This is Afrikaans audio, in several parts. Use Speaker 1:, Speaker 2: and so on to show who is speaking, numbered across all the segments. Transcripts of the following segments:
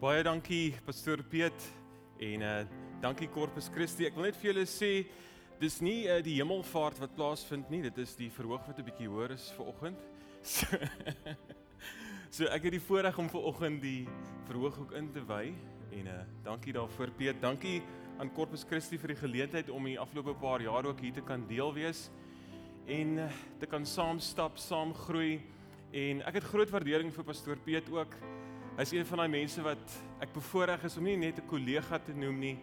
Speaker 1: Baie dankie pastoor Piet en uh dankie Corpus Christi. Ek wil net vir julle sê dis nie uh, die hemelvaart wat plaasvind nie, dit is die verhoog wat 'n bietjie hoër is vir oggend. So, so ek het die voorreg om vir oggend die verhoog ook in te wy en uh dankie daarvoor Piet. Dankie aan Corpus Christi vir die geleentheid om die afgelope paar jaar ook hier te kan deel wees en uh, te kan saam stap, saam groei. En ek het groot waardering vir pastoor Piet ook. Hy's een van daai mense wat ek bevoorreg is om nie net 'n kollega te noem nie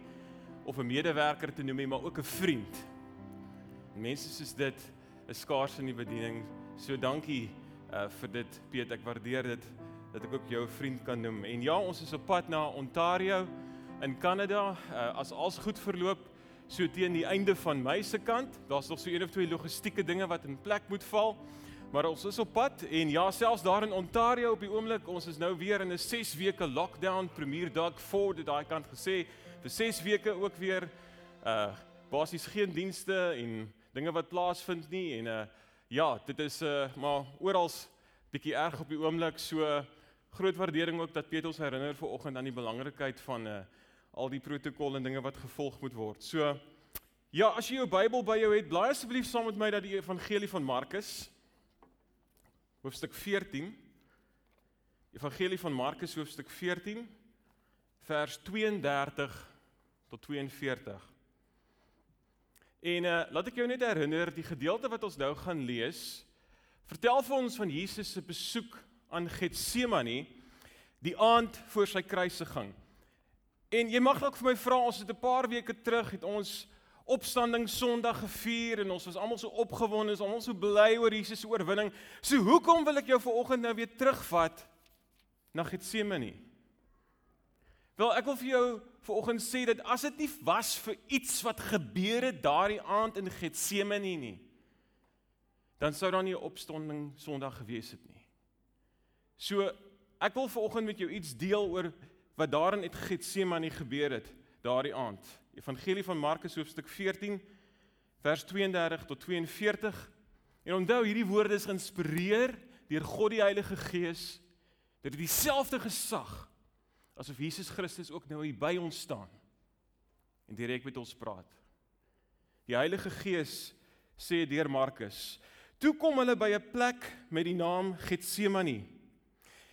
Speaker 1: of 'n medewerker te noem nie, maar ook 'n vriend. En mense soos dit is skaars in die bediening. So dankie uh vir dit Piet, ek waardeer dit dat ek ook jou vriend kan noem. En ja, ons is op pad na Ontario in Kanada. Uh as alles goed verloop, so teen die einde van my se kant, daar's nog so een of twee logistieke dinge wat in plek moet val. Maar ons is op pad en ja, selfs daar in Ontario op die oomblik, ons is nou weer in 'n 6 weke lockdown. Premier Doug Ford het daai kant gesê vir 6 weke ook weer uh basies geen dienste en dinge wat plaasvind nie en uh ja, dit is uh maar oral bietjie erg op die oomblik. So groot waardering ook dat Petrus herinner vir oggend aan die belangrikheid van uh al die protokolle en dinge wat gevolg moet word. So ja, as jy jou Bybel by jou het, blaai asseblief saam met my dat die evangelie van Markus hoofstuk 14 Evangelie van Markus hoofstuk 14 vers 32 tot 42. En uh laat ek jou net herinner die gedeelte wat ons nou gaan lees vertel vir ons van Jesus se besoek aan Getsemane die aand voor sy kruisiging. En jy mag dalk vir my vra ons het 'n paar weke terug het ons opstanding Sondag gevier en ons was almal so opgewonde, ons almal so bly oor Jesus se oorwinning. So hoekom wil ek jou vanoggend nou weer terugvat na Getsemane? Wel, ek wil vir jou vanoggend sê dat as dit nie was vir iets wat gebeur het daardie aand in Getsemane nie, dan sou daar nie 'n opstanding Sondag gewees het nie. So ek wil vanoggend met jou iets deel oor wat daar in Getsemane gebeur het daardie aand. Evangelie van Markus hoofstuk 14 vers 32 tot 42. En onthou hierdie woorde is geïnspireer deur God die Heilige Gees. Dit het dieselfde gesag asof Jesus Christus ook nou hier by ons staan en direk met ons praat. Die Heilige Gees sê deur Markus: "Toe kom hulle by 'n plek met die naam Getsemane.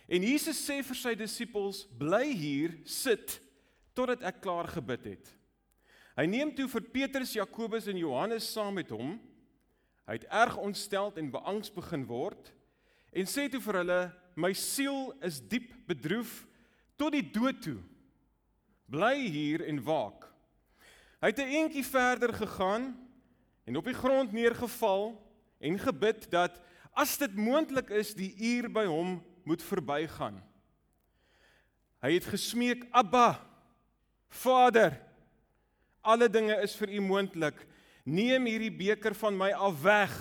Speaker 1: En Jesus sê vir sy disippels: "Bly hier sit totdat ek klaar gebid het." Hy neem toe vir Petrus, Jakobus en Johannes saam met hom. Hy het erg ontstel en beangs begin word en sê toe vir hulle: "My siel is diep bedroef tot die dood toe. Bly hier en waak." Hy het 'n entjie verder gegaan en op die grond neergeval en gebid dat as dit moontlik is die uur by hom moet verbygaan. Hy het gesmeek: "Abba, Vader, alle dinge is vir U moontlik. Neem hierdie beker van my af weg.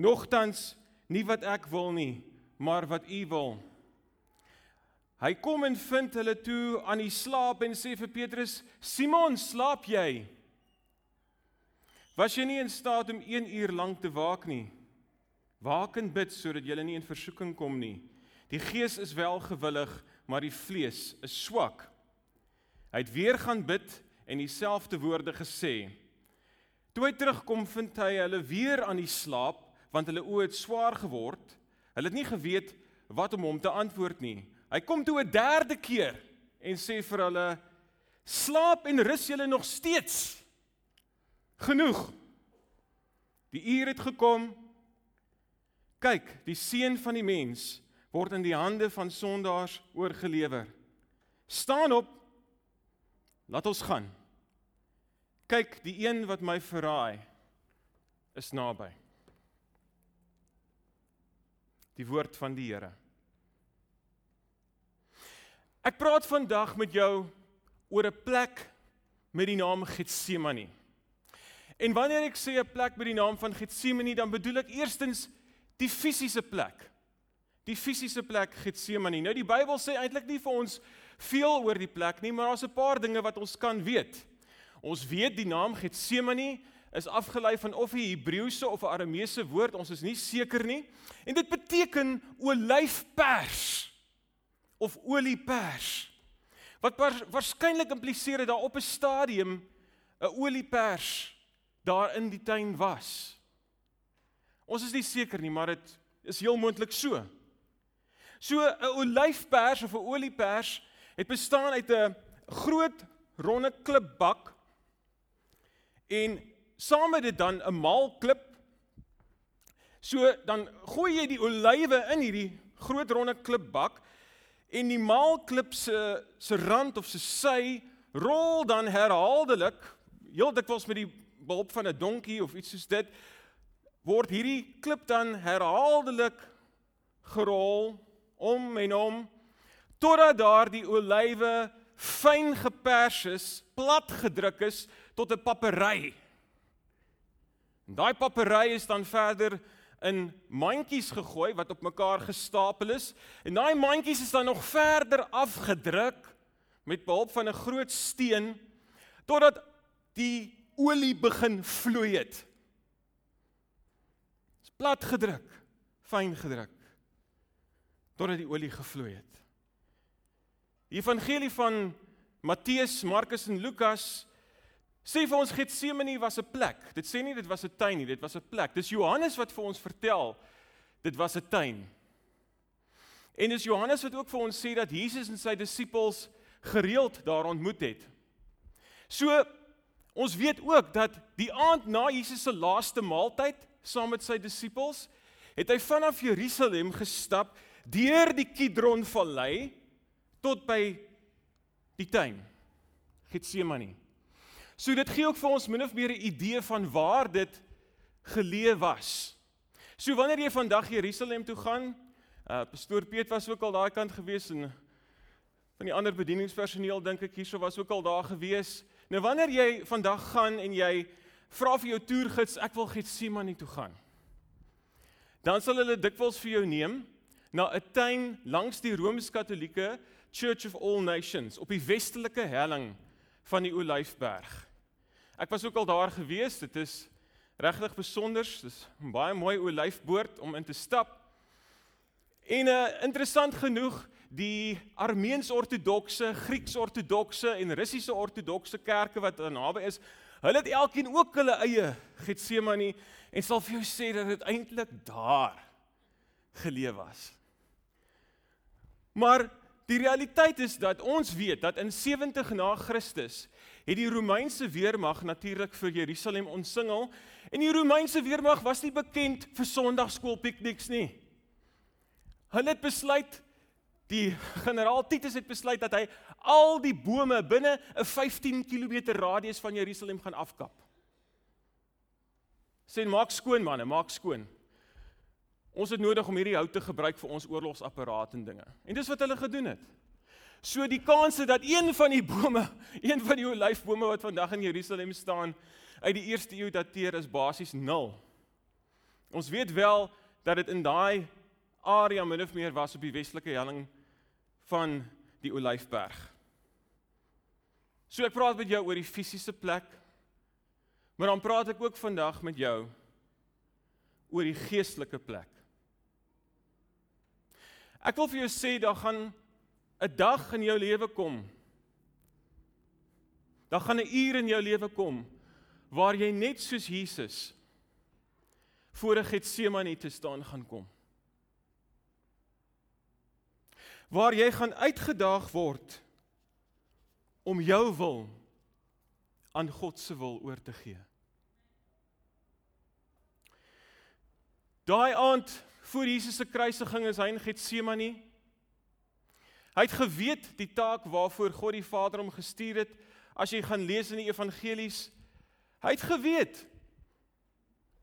Speaker 1: Nogtans nie wat ek wil nie, maar wat U wil. Hy kom en vind hulle toe aan die slaap en sê vir Petrus: "Simon, slaap jy? Was jy nie in staat om 1 uur lank te waak nie? Waak en bid sodat jy nie in versoeking kom nie. Die gees is wel gewillig, maar die vlees is swak." Hy het weer gaan bid en dieselfde woorde gesê. Toe hy terugkom, vind hy hulle weer aan die slaap, want hulle oë het swaar geword. Hulle het nie geweet wat om hom te antwoord nie. Hy kom toe 'n derde keer en sê vir hulle: "Slaap en rus julle nog steeds? Genoeg. Die uur het gekom. Kyk, die seun van die mens word in die hande van sondaars oorgelewer. Staan op. Laat ons gaan." Kyk, die een wat my verraai is naby. Die woord van die Here. Ek praat vandag met jou oor 'n plek met die naam Getsemane. En wanneer ek sê 'n plek met die naam van Getsemane, dan bedoel ek eerstens die fisiese plek. Die fisiese plek Getsemane. Nou die Bybel sê eintlik nie vir ons veel oor die plek nie, maar daar's 'n paar dinge wat ons kan weet. Ons weet die naam Getsemane is afgelei van of 'n Hebreëse of 'n Arameese woord, ons is nie seker nie. En dit beteken olyfpers. of oliepers. Wat waarskynlik impliseer dat daar op 'n stadium 'n oliepers daar in die tuin was. Ons is nie seker nie, maar dit is heel moontlik so. So 'n olyfpers of 'n oliepers het bestaan uit 'n groot ronde klipbak en saam met dit dan 'n maalklip. So dan gooi jy die olywe in hierdie groot ronde klipbak en die maalklip se se rand of se sy rol dan herhaaldelik heel dikwels met die behulp van 'n donkie of iets soos dit word hierdie klip dan herhaaldelik gerol om en om totdat daardie olywe fyn gepers is, plat gedruk is tot 'n papery. En daai papery is dan verder in mandjies gegooi wat op mekaar gestapel is en daai mandjies is dan nog verder afgedruk met behulp van 'n groot steen totdat die olie begin vloei het. Dit is plat gedruk, fyn gedruk totdat die olie gevloei het. Die evangelie van Matteus, Markus en Lukas sê vir ons Getsemane was 'n plek. Dit sê nie dit was 'n tuin nie, dit was 'n plek. Dis Johannes wat vir ons vertel dit was 'n tuin. En dis Johannes wat ook vir ons sê dat Jesus en sy disippels gereeld daar ontmoet het. So ons weet ook dat die aand na Jesus se laaste maaltyd saam met sy disippels het hy vanaf Jerusalem gestap deur die Kidron vallei tot by die tuin Getsemane. So dit gee ook vir ons min of meer 'n idee van waar dit geleë was. So wanneer jy vandag Jerusalem toe gaan, uh pastoor Piet was ook al daai kant gewees en van die ander bedieningspersoneel dink ek hierso was ook al daar gewees. Nou wanneer jy vandag gaan en jy vra vir jou toergids ek wil Getsemane toe gaan. Dan sal hulle dikwels vir jou neem na 'n tuin langs die Rooms-Katolieke Church of All Nations op die westelike helling van die Olyfberg. Ek was ook al daar gewees. Dit is regtig besonder. Dis 'n baie mooi olyfboord om in te stap. En uh interessant genoeg, die Armeens-Ortodokse, Grieks-Ortodokse en Russiese-Ortodokse kerke wat naby is, hulle het elkeen ook hulle eie Getsemane en sal vir jou sê dat dit eintlik daar geleef was. Maar die realiteit is dat ons weet dat in 70 na Christus het die Romeinse weermag natuurlik vir Jerusalem omsingel en die Romeinse weermag was nie bekend vir Sondagskoolpikniks nie. Hulle het besluit die generaal Titus het besluit dat hy al die bome binne 'n 15 km radius van Jerusalem gaan afkap. Sê maak skoon manne, maak skoon. Ons het nodig om hierdie hout te gebruik vir ons oorlogsapparaat en dinge. En dis wat hulle gedoen het. So die kans is dat een van die bome, een van die olyfbome wat vandag in Jerusalem staan, uit die eerste eeu dateer is basies 0. Ons weet wel dat dit in daai area min of meer was op die westelike helling van die Olyfberg. So ek praat met jou oor die fisiese plek. Maar dan praat ek ook vandag met jou oor die geestelike plek. Ek wil vir jou sê daar gaan 'n dag in jou lewe kom. Daar gaan 'n uur in jou lewe kom waar jy net soos Jesus voor 'n Getsemane te staan gaan kom. Waar jy gaan uitgedaag word om jou wil aan God se wil oor te gee. Daai aand voor Jesus se kruisiging is hy in Getsemane. Hy het geweet die taak waarvoor God die Vader hom gestuur het. As jy gaan lees in die evangelies, hy het geweet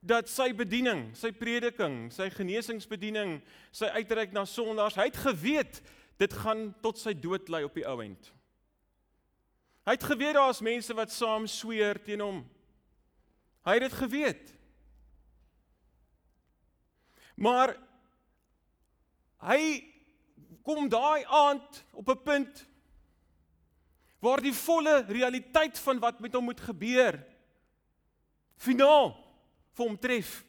Speaker 1: dat sy bediening, sy prediking, sy genesingsbediening, sy uitreik na sondaars, hy het geweet dit gaan tot sy dood lei op die ou end. Hy het geweet daar's mense wat saam sweer teen hom. Hy het dit geweet. Maar hy kom daai aand op 'n punt waar die volle realiteit van wat met hom moet gebeur finaal vir hom tref.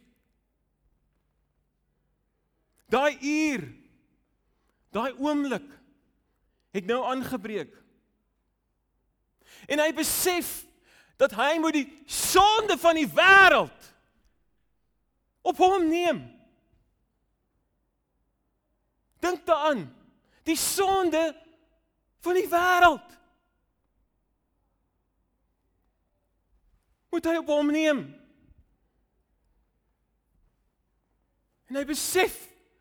Speaker 1: Daai uur, daai oomblik het nou aangebreek. En hy besef dat hy moet die sonde van die wêreld op hom neem. Dink daaraan. Die sonde van die wêreld. Moet hy op hom neem. En hy besef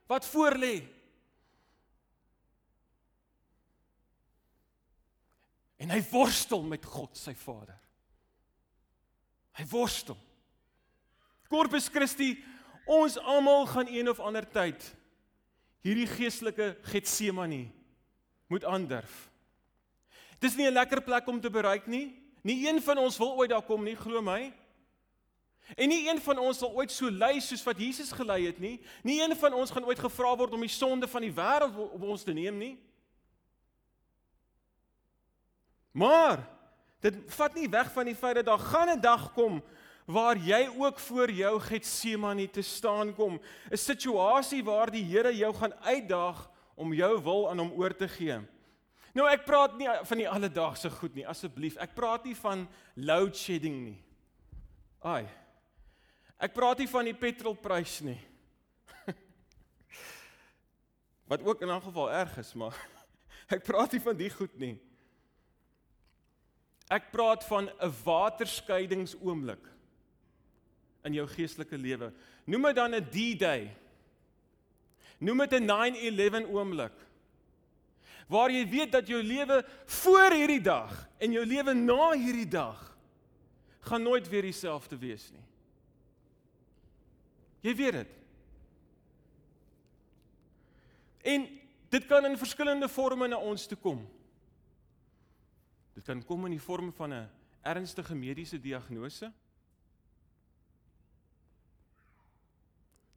Speaker 1: wat voor lê. En hy worstel met God sy Vader. Hy worstel. Corpus Christi, ons almal gaan een of ander tyd hierdie geestelike Getsemane moet aandurf. Dis nie 'n lekker plek om te bereik nie. Nie een van ons wil ooit daar kom nie, glo my. En nie een van ons sal ooit so ly soos wat Jesus gelei het nie. Nie een van ons gaan ooit gevra word om die sonde van die wêreld op ons te neem nie. Maar dit vat nie weg van die feit dat daar gaan 'n dag kom waar jy ook voor jou Getsemane te staan kom, 'n situasie waar die Here jou gaan uitdaag om jou wil aan hom oor te gee. Nou ek praat nie van die alledaagse goed nie, asseblief. Ek praat nie van load shedding nie. Ai. Ek praat nie van die petrolprys nie. Wat ook in 'n geval erg is, maar ek praat nie van die goed nie. Ek praat van 'n waterskeidingsoomlik in jou geestelike lewe. Noem dit dan 'n D-day. Noem dit 'n 9/11 oomblik. Waar jy weet dat jou lewe voor hierdie dag en jou lewe na hierdie dag gaan nooit weer dieselfde wees nie. Jy weet dit. En dit kan in verskillende forme na ons toe kom. Dit kan kom in die vorm van 'n ernstige mediese diagnose.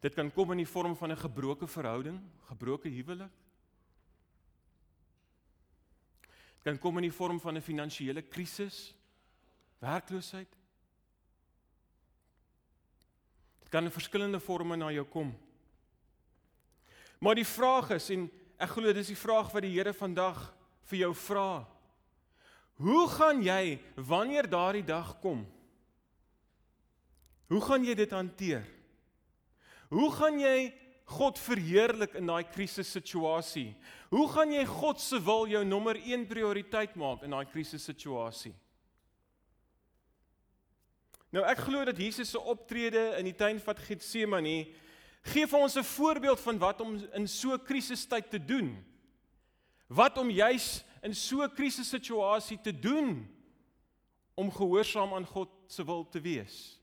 Speaker 1: Dit kan kom in die vorm van 'n gebroke verhouding, gebroke huwelik. Dit kan kom in die vorm van 'n finansiële krisis, werkloosheid. Dit kan in verskillende forme na jou kom. Maar die vraag is en ek glo dis die vraag wat die Here vandag vir jou vra. Hoe gaan jy wanneer daardie dag kom? Hoe gaan jy dit hanteer? Hoe gaan jy God verheerlik in daai krisissituasie? Hoe gaan jy God se wil jou nommer 1 prioriteit maak in daai krisissituasie? Nou ek glo dat Jesus se optrede in die tuin van Getsemane gee vir ons 'n voorbeeld van wat om in so 'n krisistyd te doen. Wat om juis in so 'n krisissituasie te doen om gehoorsaam aan God se wil te wees.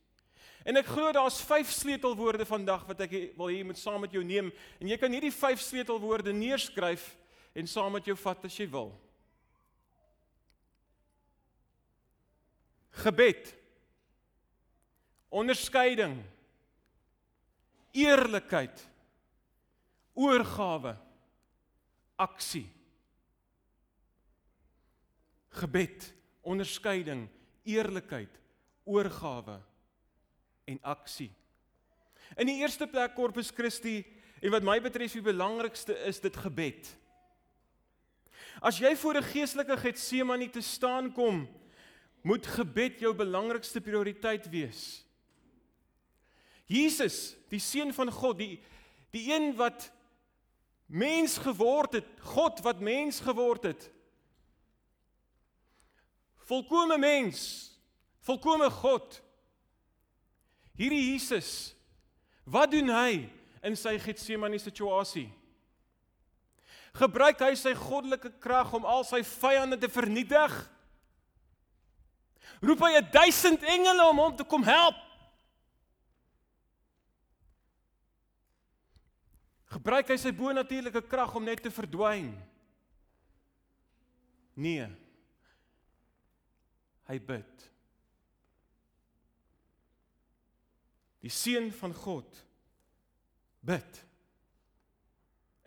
Speaker 1: En ek glo daar's vyf sleutelwoorde vandag wat ek wil hê jy moet saam met jou neem en jy kan hierdie vyf sleutelwoorde neerskryf en saam met jou vat as jy wil. Gebed. Onderskeiding. Eerlikheid. Oorgawe. Aksie gebed, onderskeiding, eerlikheid, oorgawe en aksie. In die eerste plek Corpus Christi en wat my betref die belangrikste is dit gebed. As jy voor 'n geestelike Getsemane te staan kom, moet gebed jou belangrikste prioriteit wees. Jesus, die seun van God, die die een wat mens geword het, God wat mens geword het, volkome mens, volkome God. Hierdie Jesus, wat doen hy in sy Getsemane situasie? Gebruik hy sy goddelike krag om al sy vyande te vernietig? Roep hy 1000 engele om hom te kom help? Gebruik hy sy bo-natuurlike krag om net te verdwyn? Nee hy bid. Die seun van God bid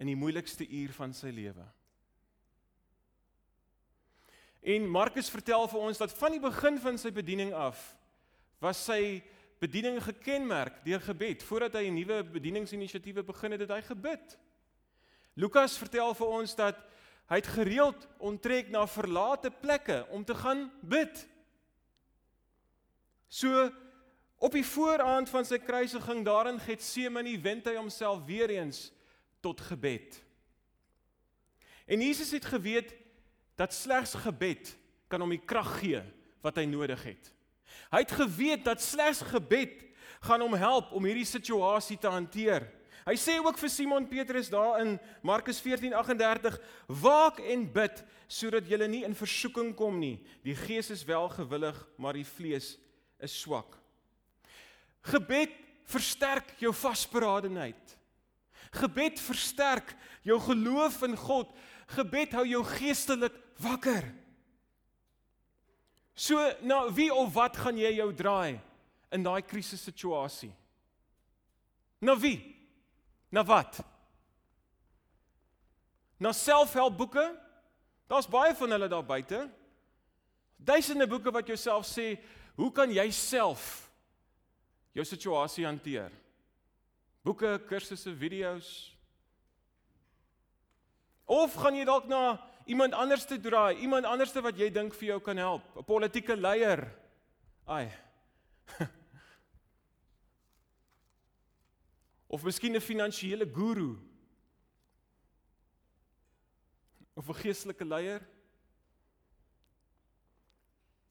Speaker 1: in die moeilikste uur van sy lewe. En Markus vertel vir ons dat van die begin van sy bediening af was sy bediening gekenmerk deur gebed. Voordat hy 'n nuwe bedieningsinisiatiewe begin het, het hy gebid. Lukas vertel vir ons dat Hy het gereeld onttrek na verlate plekke om te gaan bid. So op die vooraand van sy kruisiging daar in Getsemane wend hy homself weer eens tot gebed. En Jesus het geweet dat slegs gebed kan hom die krag gee wat hy nodig het. Hy het geweet dat slegs gebed gaan hom help om hierdie situasie te hanteer. Hy sê ook vir Simon Petrus daar in Markus 14:38: "Waak en bid sodat jy nie in versoeking kom nie. Die gees is wel gewillig, maar die vlees is swak." Gebed versterk jou vasberadenheid. Gebed versterk jou geloof in God. Gebed hou jou geestelik wakker. So na wie of wat gaan jy jou draai in daai krisissituasie? Na wie? Na wat? Na selfhelpboeke? Daar's baie van hulle daar buite. Duisende boeke wat jouself sê, hoe kan jy self jou situasie hanteer? Boeke, kursusse, video's. Of gaan jy dalk na iemand anders te draai, iemand anders wat jy dink vir jou kan help, 'n politieke leier. Ai. of miskien 'n finansiële guru. Of 'n geestelike leier.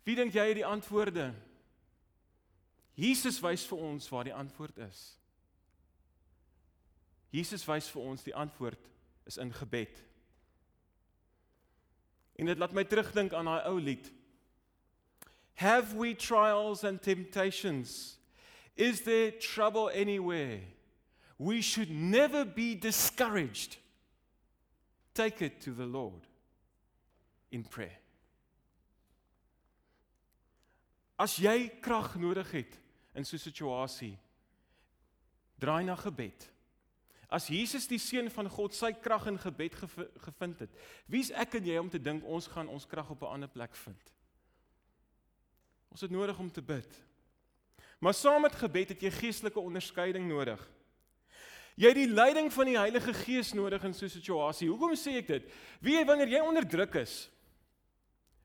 Speaker 1: Wie dink jy het die antwoorde? Jesus wys vir ons waar die antwoord is. Jesus wys vir ons die antwoord is in gebed. En dit laat my terugdink aan daai ou lied. Have we trials and temptations? Is there trouble anywhere? We should never be discouraged. Take it to the Lord in prayer. As jy krag nodig het in so 'n situasie, draai na gebed. As Jesus die seun van God sy krag in gebed gevind het, wie's ek en jy om te dink ons gaan ons krag op 'n ander plek vind? Ons het nodig om te bid. Maar saam met gebed het jy geestelike onderskeiding nodig. Jy het die leiding van die Heilige Gees nodig in so 'n situasie. Hoekom sê ek dit? Wie jy wanneer jy onderdruk is,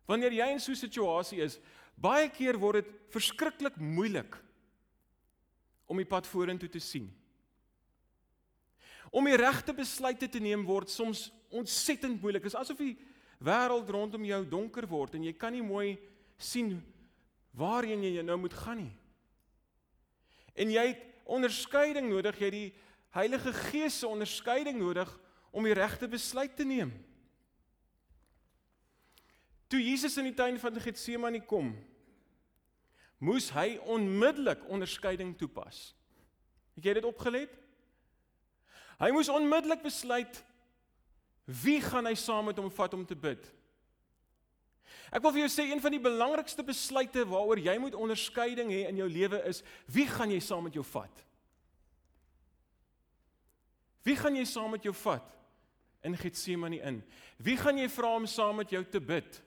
Speaker 1: wanneer jy in so 'n situasie is, baie keer word dit verskriklik moeilik om die pad vorentoe te sien. Om die regte besluite te neem word soms ontsettend moeilik. Dit is asof die wêreld rondom jou donker word en jy kan nie mooi sien waarheen jy nou moet gaan nie. En jy het onderskeiding nodig, jy het die Heilige Gees se onderskeiding nodig om die regte besluit te neem. Toe Jesus in die tuin van Getsemane kom, moes hy onmiddellik onderskeiding toepas. Het jy dit opgelet? Hy moes onmiddellik besluit wie gaan hy saam met hom vat om te bid. Ek wil vir jou sê een van die belangrikste besluite waaroor jy moet onderskeiding hê in jou lewe is wie gaan jy saam met jou vat? Wie gaan jy saam met jou vat in Getsemane in? Wie gaan jy vra om saam met jou te bid?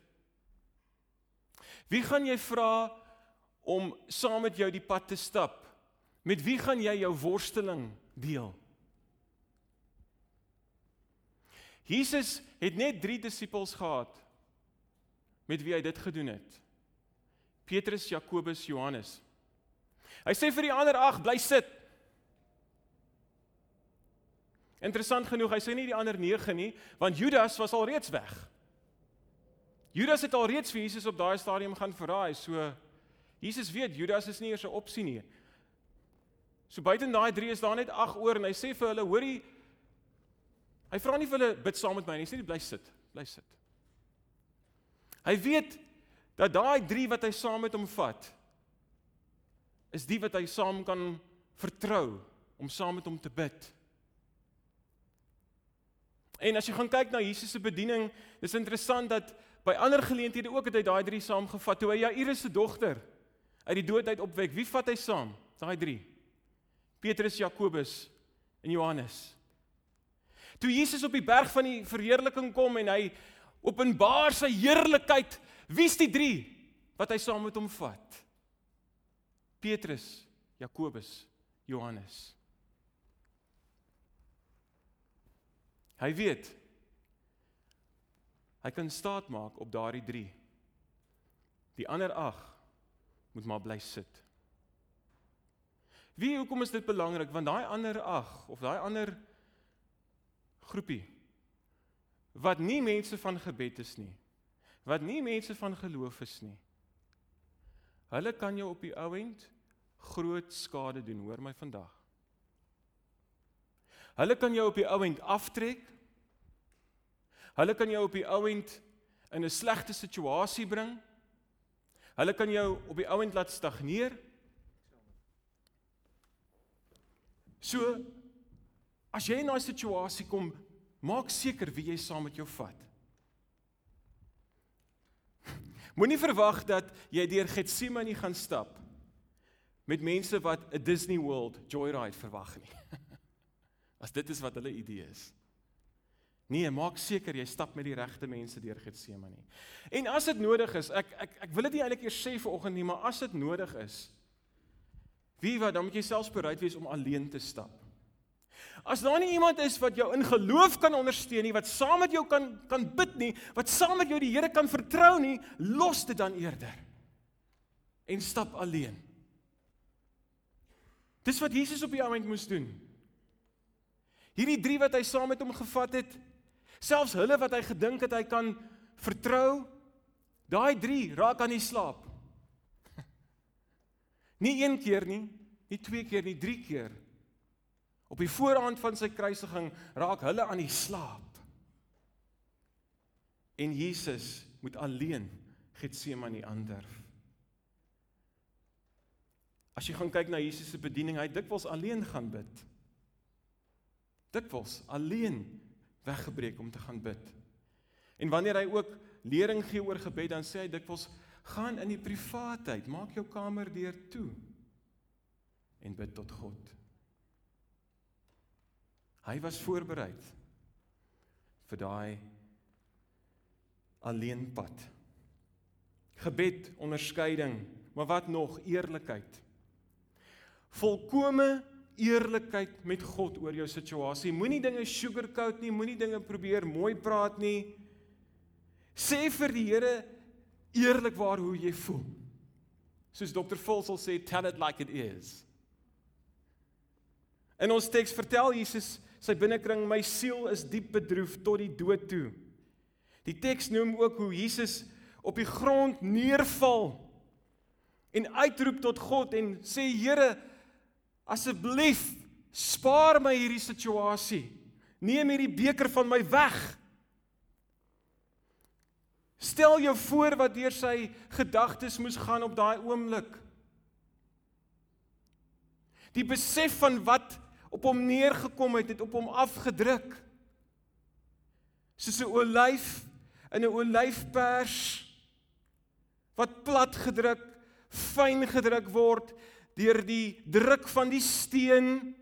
Speaker 1: Wie gaan jy vra om saam met jou die pad te stap? Met wie gaan jy jou worsteling deel? Jesus het net 3 disippels gehad met wie hy dit gedoen het. Petrus, Jakobus, Johannes. Hy sê vir die ander 8 bly sit. Interessant genoeg, hy sê nie die ander 9 nie, want Judas was al reeds weg. Judas het al reeds vir Jesus op daai stadium gaan verraai, so Jesus weet Judas is nie eers 'n opsie nie. So buite daai 3 is daar net 8 oor en hy sê vir hulle, hoorie, Hy vra nie vir hulle bid saam met my nie, hy sê net bly sit, bly sit. Hy weet dat daai 3 wat hy saam met hom vat is die wat hy saam kan vertrou om saam met hom te bid. En as jy gaan kyk na Jesus se bediening, dis interessant dat by ander geleenthede ook het hy daai 3 saamgevat. Toe hy Jairus se dogter uit die dood uit opwek, wie vat hy saam? Daai 3. Petrus, Jakobus en Johannes. Toe Jesus op die berg van die verheerliking kom en hy openbaar sy heerlikheid, wie's die 3 wat hy saam met hom vat? Petrus, Jakobus, Johannes. Hy weet Hy kan staat maak op daardie 3. Die ander 8 moet maar bly sit. Wie hoekom is dit belangrik? Want daai ander 8 of daai ander groepie wat nie mense van gebed is nie, wat nie mense van geloof is nie. Hulle kan jou op die ou end groot skade doen, hoor my vandag. Hulle kan jou op die ou end aftrek. Hulle kan jou op die ou end in 'n slegte situasie bring. Hulle kan jou op die ou end laat stagneer. So as jy in daai situasie kom, maak seker wie jy saam met jou vat. Moenie verwag dat jy deur Getsemane gaan stap met mense wat 'n Disney World joyride verwag nie. As dit is wat hulle idee is. Nee, maak seker jy stap met die regte mense deur Getsemane. En as dit nodig is, ek ek ek wil dit nie eintlik eers sê vir oggend nie, maar as dit nodig is, wie wat dan moet jy selfs bereid wees om alleen te stap. As daar nie iemand is wat jou in geloof kan ondersteun nie, wat saam met jou kan kan bid nie, wat saam met jou die Here kan vertrou nie, los dit dan eerder. En stap alleen. Dis wat Jesus op die oomblik moes doen. Hierdie 3 wat hy saam met hom gevat het, selfs hulle wat hy gedink het hy kan vertrou, daai 3 raak aan die slaap. Nie een keer nie, nie twee keer nie, drie keer. Op die voorhand van sy kruisiging raak hulle aan die slaap. En Jesus moet alleen Getsemane aandurf. As jy gaan kyk na Jesus se bediening, hy het dikwels alleen gaan bid. Dikwels alleen weggebreek om te gaan bid. En wanneer hy ook lering gee oor gebed, dan sê hy dikwels gaan in die privaatheid, maak jou kamer deur toe en bid tot God. Hy was voorberei vir daai alleen pad. Gebed, onderskeiding, maar wat nog? Eerlikheid. Volkomme eerlikheid met God oor jou situasie. Moenie dinge sugarcoat nie, moenie dinge probeer mooi praat nie. Sê vir die Here eerlikwaar hoe jy voel. Soos Dr. Volsel sê, tell it like it is. In ons teks vertel Jesus sy binnekring my siel is diep bedroef tot die dood toe. Die teks noem ook hoe Jesus op die grond neerval en uitroep tot God en sê Here asseblief spaar my hierdie situasie. Neem hierdie beker van my weg. Stel jou voor wat deur sy gedagtes moes gaan op daai oomblik. Die besef van wat op hom neergekom het, het op hom afgedruk. Soos 'n olyf in 'n olyfpers wat plat gedruk, fyn gedruk word deur die druk van die steen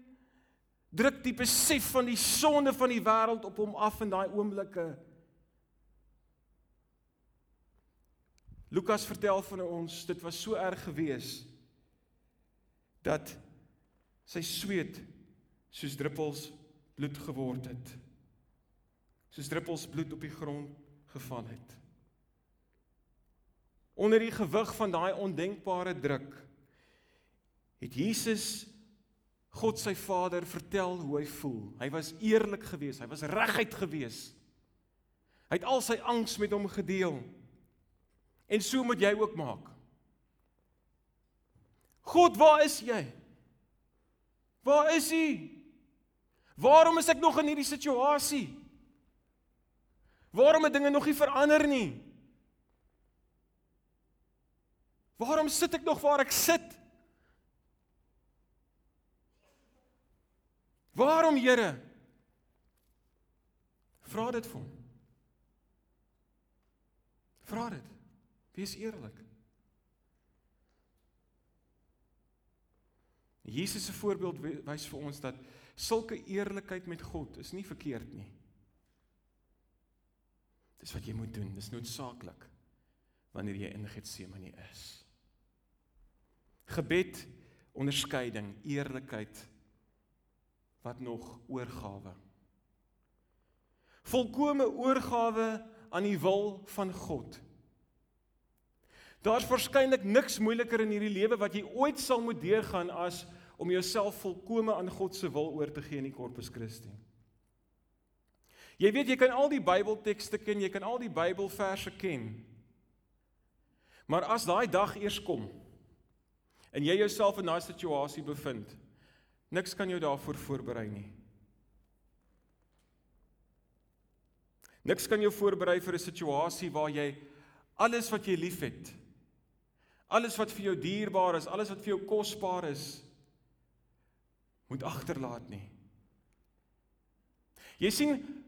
Speaker 1: druk die besef van die sonde van die wêreld op hom af in daai oomblikke. Lukas vertel van ons, dit was so erg gewees dat sy sweet soos druppels bloed geword het. Soos druppels bloed op die grond geval het. Onder die gewig van daai ondenkbare druk het Jesus God sy Vader vertel hoe hy voel. Hy was eerlik geweest, hy was reguit geweest. Hy het al sy angs met hom gedeel. En so moet jy ook maak. God, waar is jy? Waar is U? Waarom is ek nog in hierdie situasie? Waarom het dinge nog nie verander nie? Waarom sit ek nog waar ek sit? Waarom, Here? Vra dit vir hom. Vra dit. Wees eerlik. Jesus se voorbeeld wys vir ons dat sulke eerlikheid met God is nie verkeerd nie. Dis wat jy moet doen, dis noodsaaklik wanneer jy in Getsemane is. Gebed, onderskeiding, eerlikheid wat nog oorgawe. Volkomme oorgawe aan die wil van God. Daar's waarskynlik niks moeiliker in hierdie lewe wat jy ooit sal moet deurgaan as om jouself volkome aan God se wil oor te gee in die Corpus Christi. Jy weet jy kan al die Bybeltekste ken, jy kan al die Bybelverse ken. Maar as daai dag eers kom en jy jouself in daai situasie bevind, niks kan jou daarvoor voorberei nie. Niks kan jou voorberei vir 'n situasie waar jy alles wat jy liefhet, alles wat vir jou dierbaar is, alles wat vir jou kosbaar is, moet agterlaat nie. Jy sien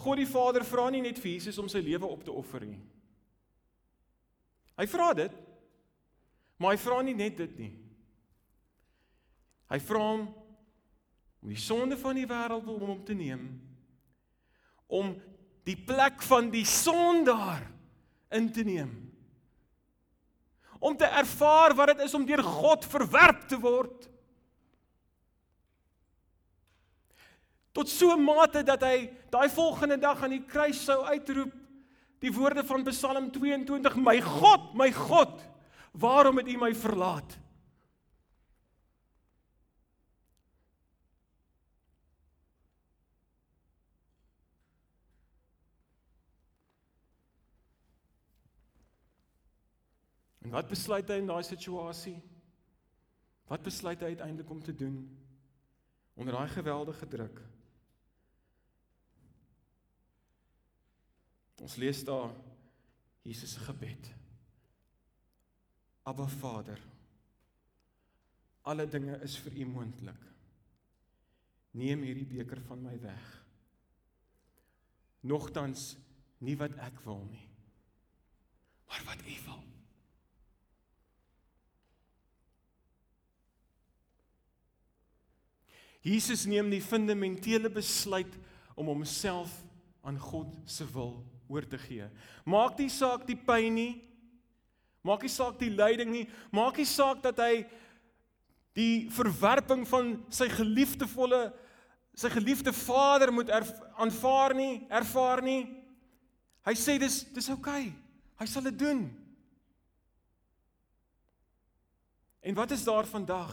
Speaker 1: God die Vader vra nie net vir Jesus om sy lewe op te offer nie. Hy vra dit, maar hy vra nie net dit nie. Hy vra hom om die sonde van die wêreld om hom te neem om die plek van die sondaar in te neem. Om te ervaar wat dit is om deur God verwerp te word. Tot so 'n mate dat hy daai volgende dag aan die kruis sou uitroep die woorde van Psalm 22: My God, my God, waarom het U my verlaat? En wat besluit hy in daai situasie? Wat besluit hy uiteindelik om te doen onder daai geweldige druk? Ons lees daar Jesus se gebed. Abba Vader, alle dinge is vir U moontlik. Neem hierdie beker van my weg. Nogtans nie wat ek wil nie, maar wat U wil. Jesus neem die fundamentele besluit om homself aan God se wil oor te gee. Maak nie saak die pyn nie. Maak nie saak die lyding nie. Maak nie saak dat hy die verwerping van sy geliefdevolle sy geliefde Vader moet aanvaar nie, ervaar nie. Hy sê dis dis oukei. Okay. Hy sal dit doen. En wat is daar vandag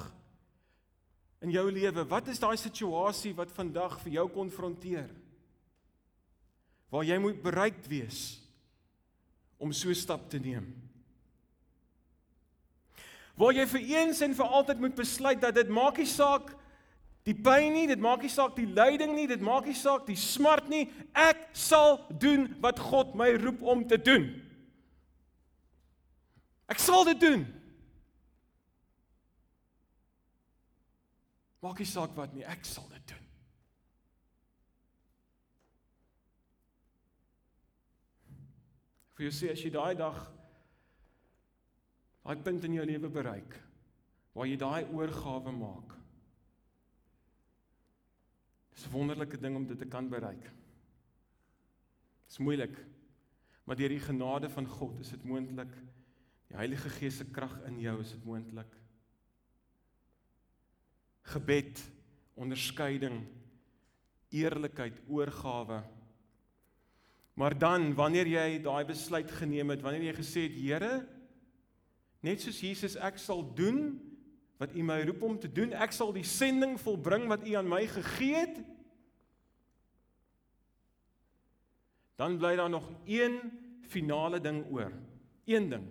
Speaker 1: in jou lewe? Wat is daai situasie wat vandag vir jou konfronteer? Waar jy moet bereid wees om so stap te neem. Waar jy vir eens en vir altyd moet besluit dat dit maak nie saak die pyn nie, dit maak nie saak die lyding nie, dit maak nie saak die smart nie. Ek sal doen wat God my roep om te doen. Ek sal dit doen. Maak nie saak wat nie, ek sal dit doen. Vir jou sê as jy daai dag daai punt in jou lewe bereik waar jy daai oorgawe maak. Dis 'n wonderlike ding om dit te kan bereik. Dis moeilik, maar deur die genade van God is dit moontlik. Die Heilige Gees se krag in jou is dit moontlik gebed, onderskeiding, eerlikheid, oorgawe. Maar dan wanneer jy daai besluit geneem het, wanneer jy gesê het Here, net soos Jesus ek sal doen wat U my roep om te doen, ek sal die sending volbring wat U aan my gegee het. Dan bly daar nog een finale ding oor. Een ding.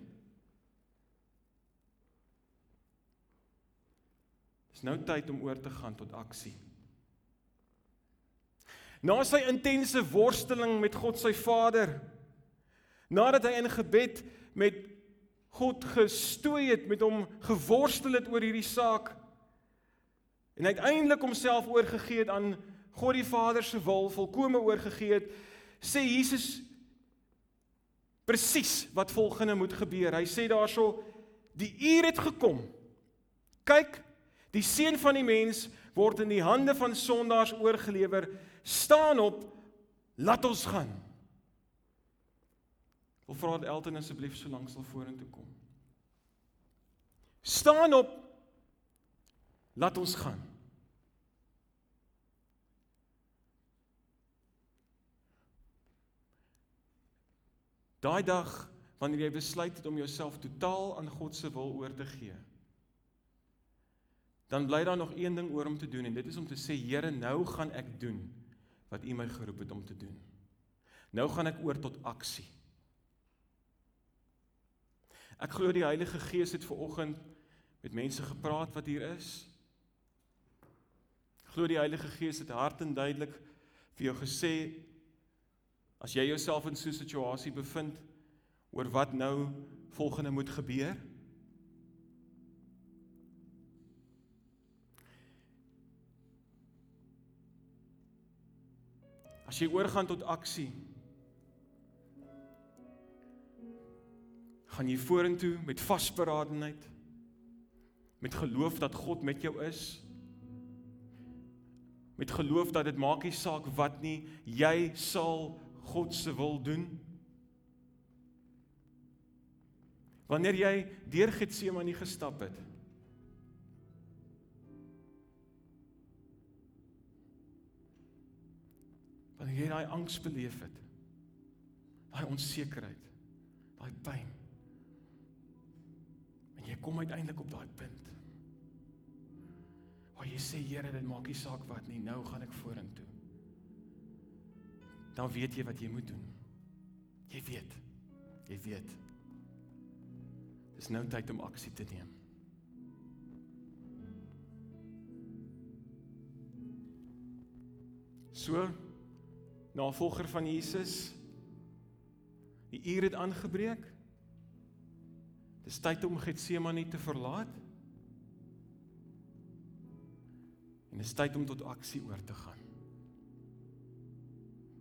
Speaker 1: Dis nou tyd om oor te gaan tot aksie. Na sy intense worsteling met God sy Vader, nadat hy in gebed met God gestoei het, met hom geworstel het oor hierdie saak en uiteindelik homself oorgegee het aan God die Vader se wil, volkome oorgegee het, sê Jesus presies wat volgende moet gebeur. Hy sê daarso: "Die uur het gekom. Kyk, Die seun van die mens word in die hande van sondaars oorgelewer. Staan op, laat ons gaan. Wil vra dat Elton asseblief so lank sal vorentoe kom. Staan op. Laat ons gaan. Daai dag wanneer jy besluit het om jouself totaal aan God se wil oor te gee. Dan bly daar nog een ding oor om te doen en dit is om te sê Here, nou gaan ek doen wat U my geroep het om te doen. Nou gaan ek oor tot aksie. Ek glo die Heilige Gees het ver oggend met mense gepraat wat hier is. Ek glo die Heilige Gees het hard en duidelik vir jou gesê as jy jouself in so 'n situasie bevind oor wat nou volgende moet gebeur. As jy oorgaan tot aksie, gaan jy vorentoe met vasberadenheid met geloof dat God met jou is met geloof dat dit maak nie saak wat nie jy sal God se wil doen. Wanneer jy deur Getsemane gestap het wanneer jy daai angs beleef het daai onsekerheid daai pyn jy kom uiteindelik op daai punt waar jy sê Here dit maak nie saak wat nie nou gaan ek vorentoe. Dan weet jy wat jy moet doen. Jy weet. Jy weet. Dis nou tyd om aksie te neem. So navolger van Jesus die uur het aangebreek Dis tyd om Getsemane te verlaat. En dis tyd om tot aksie oor te gaan.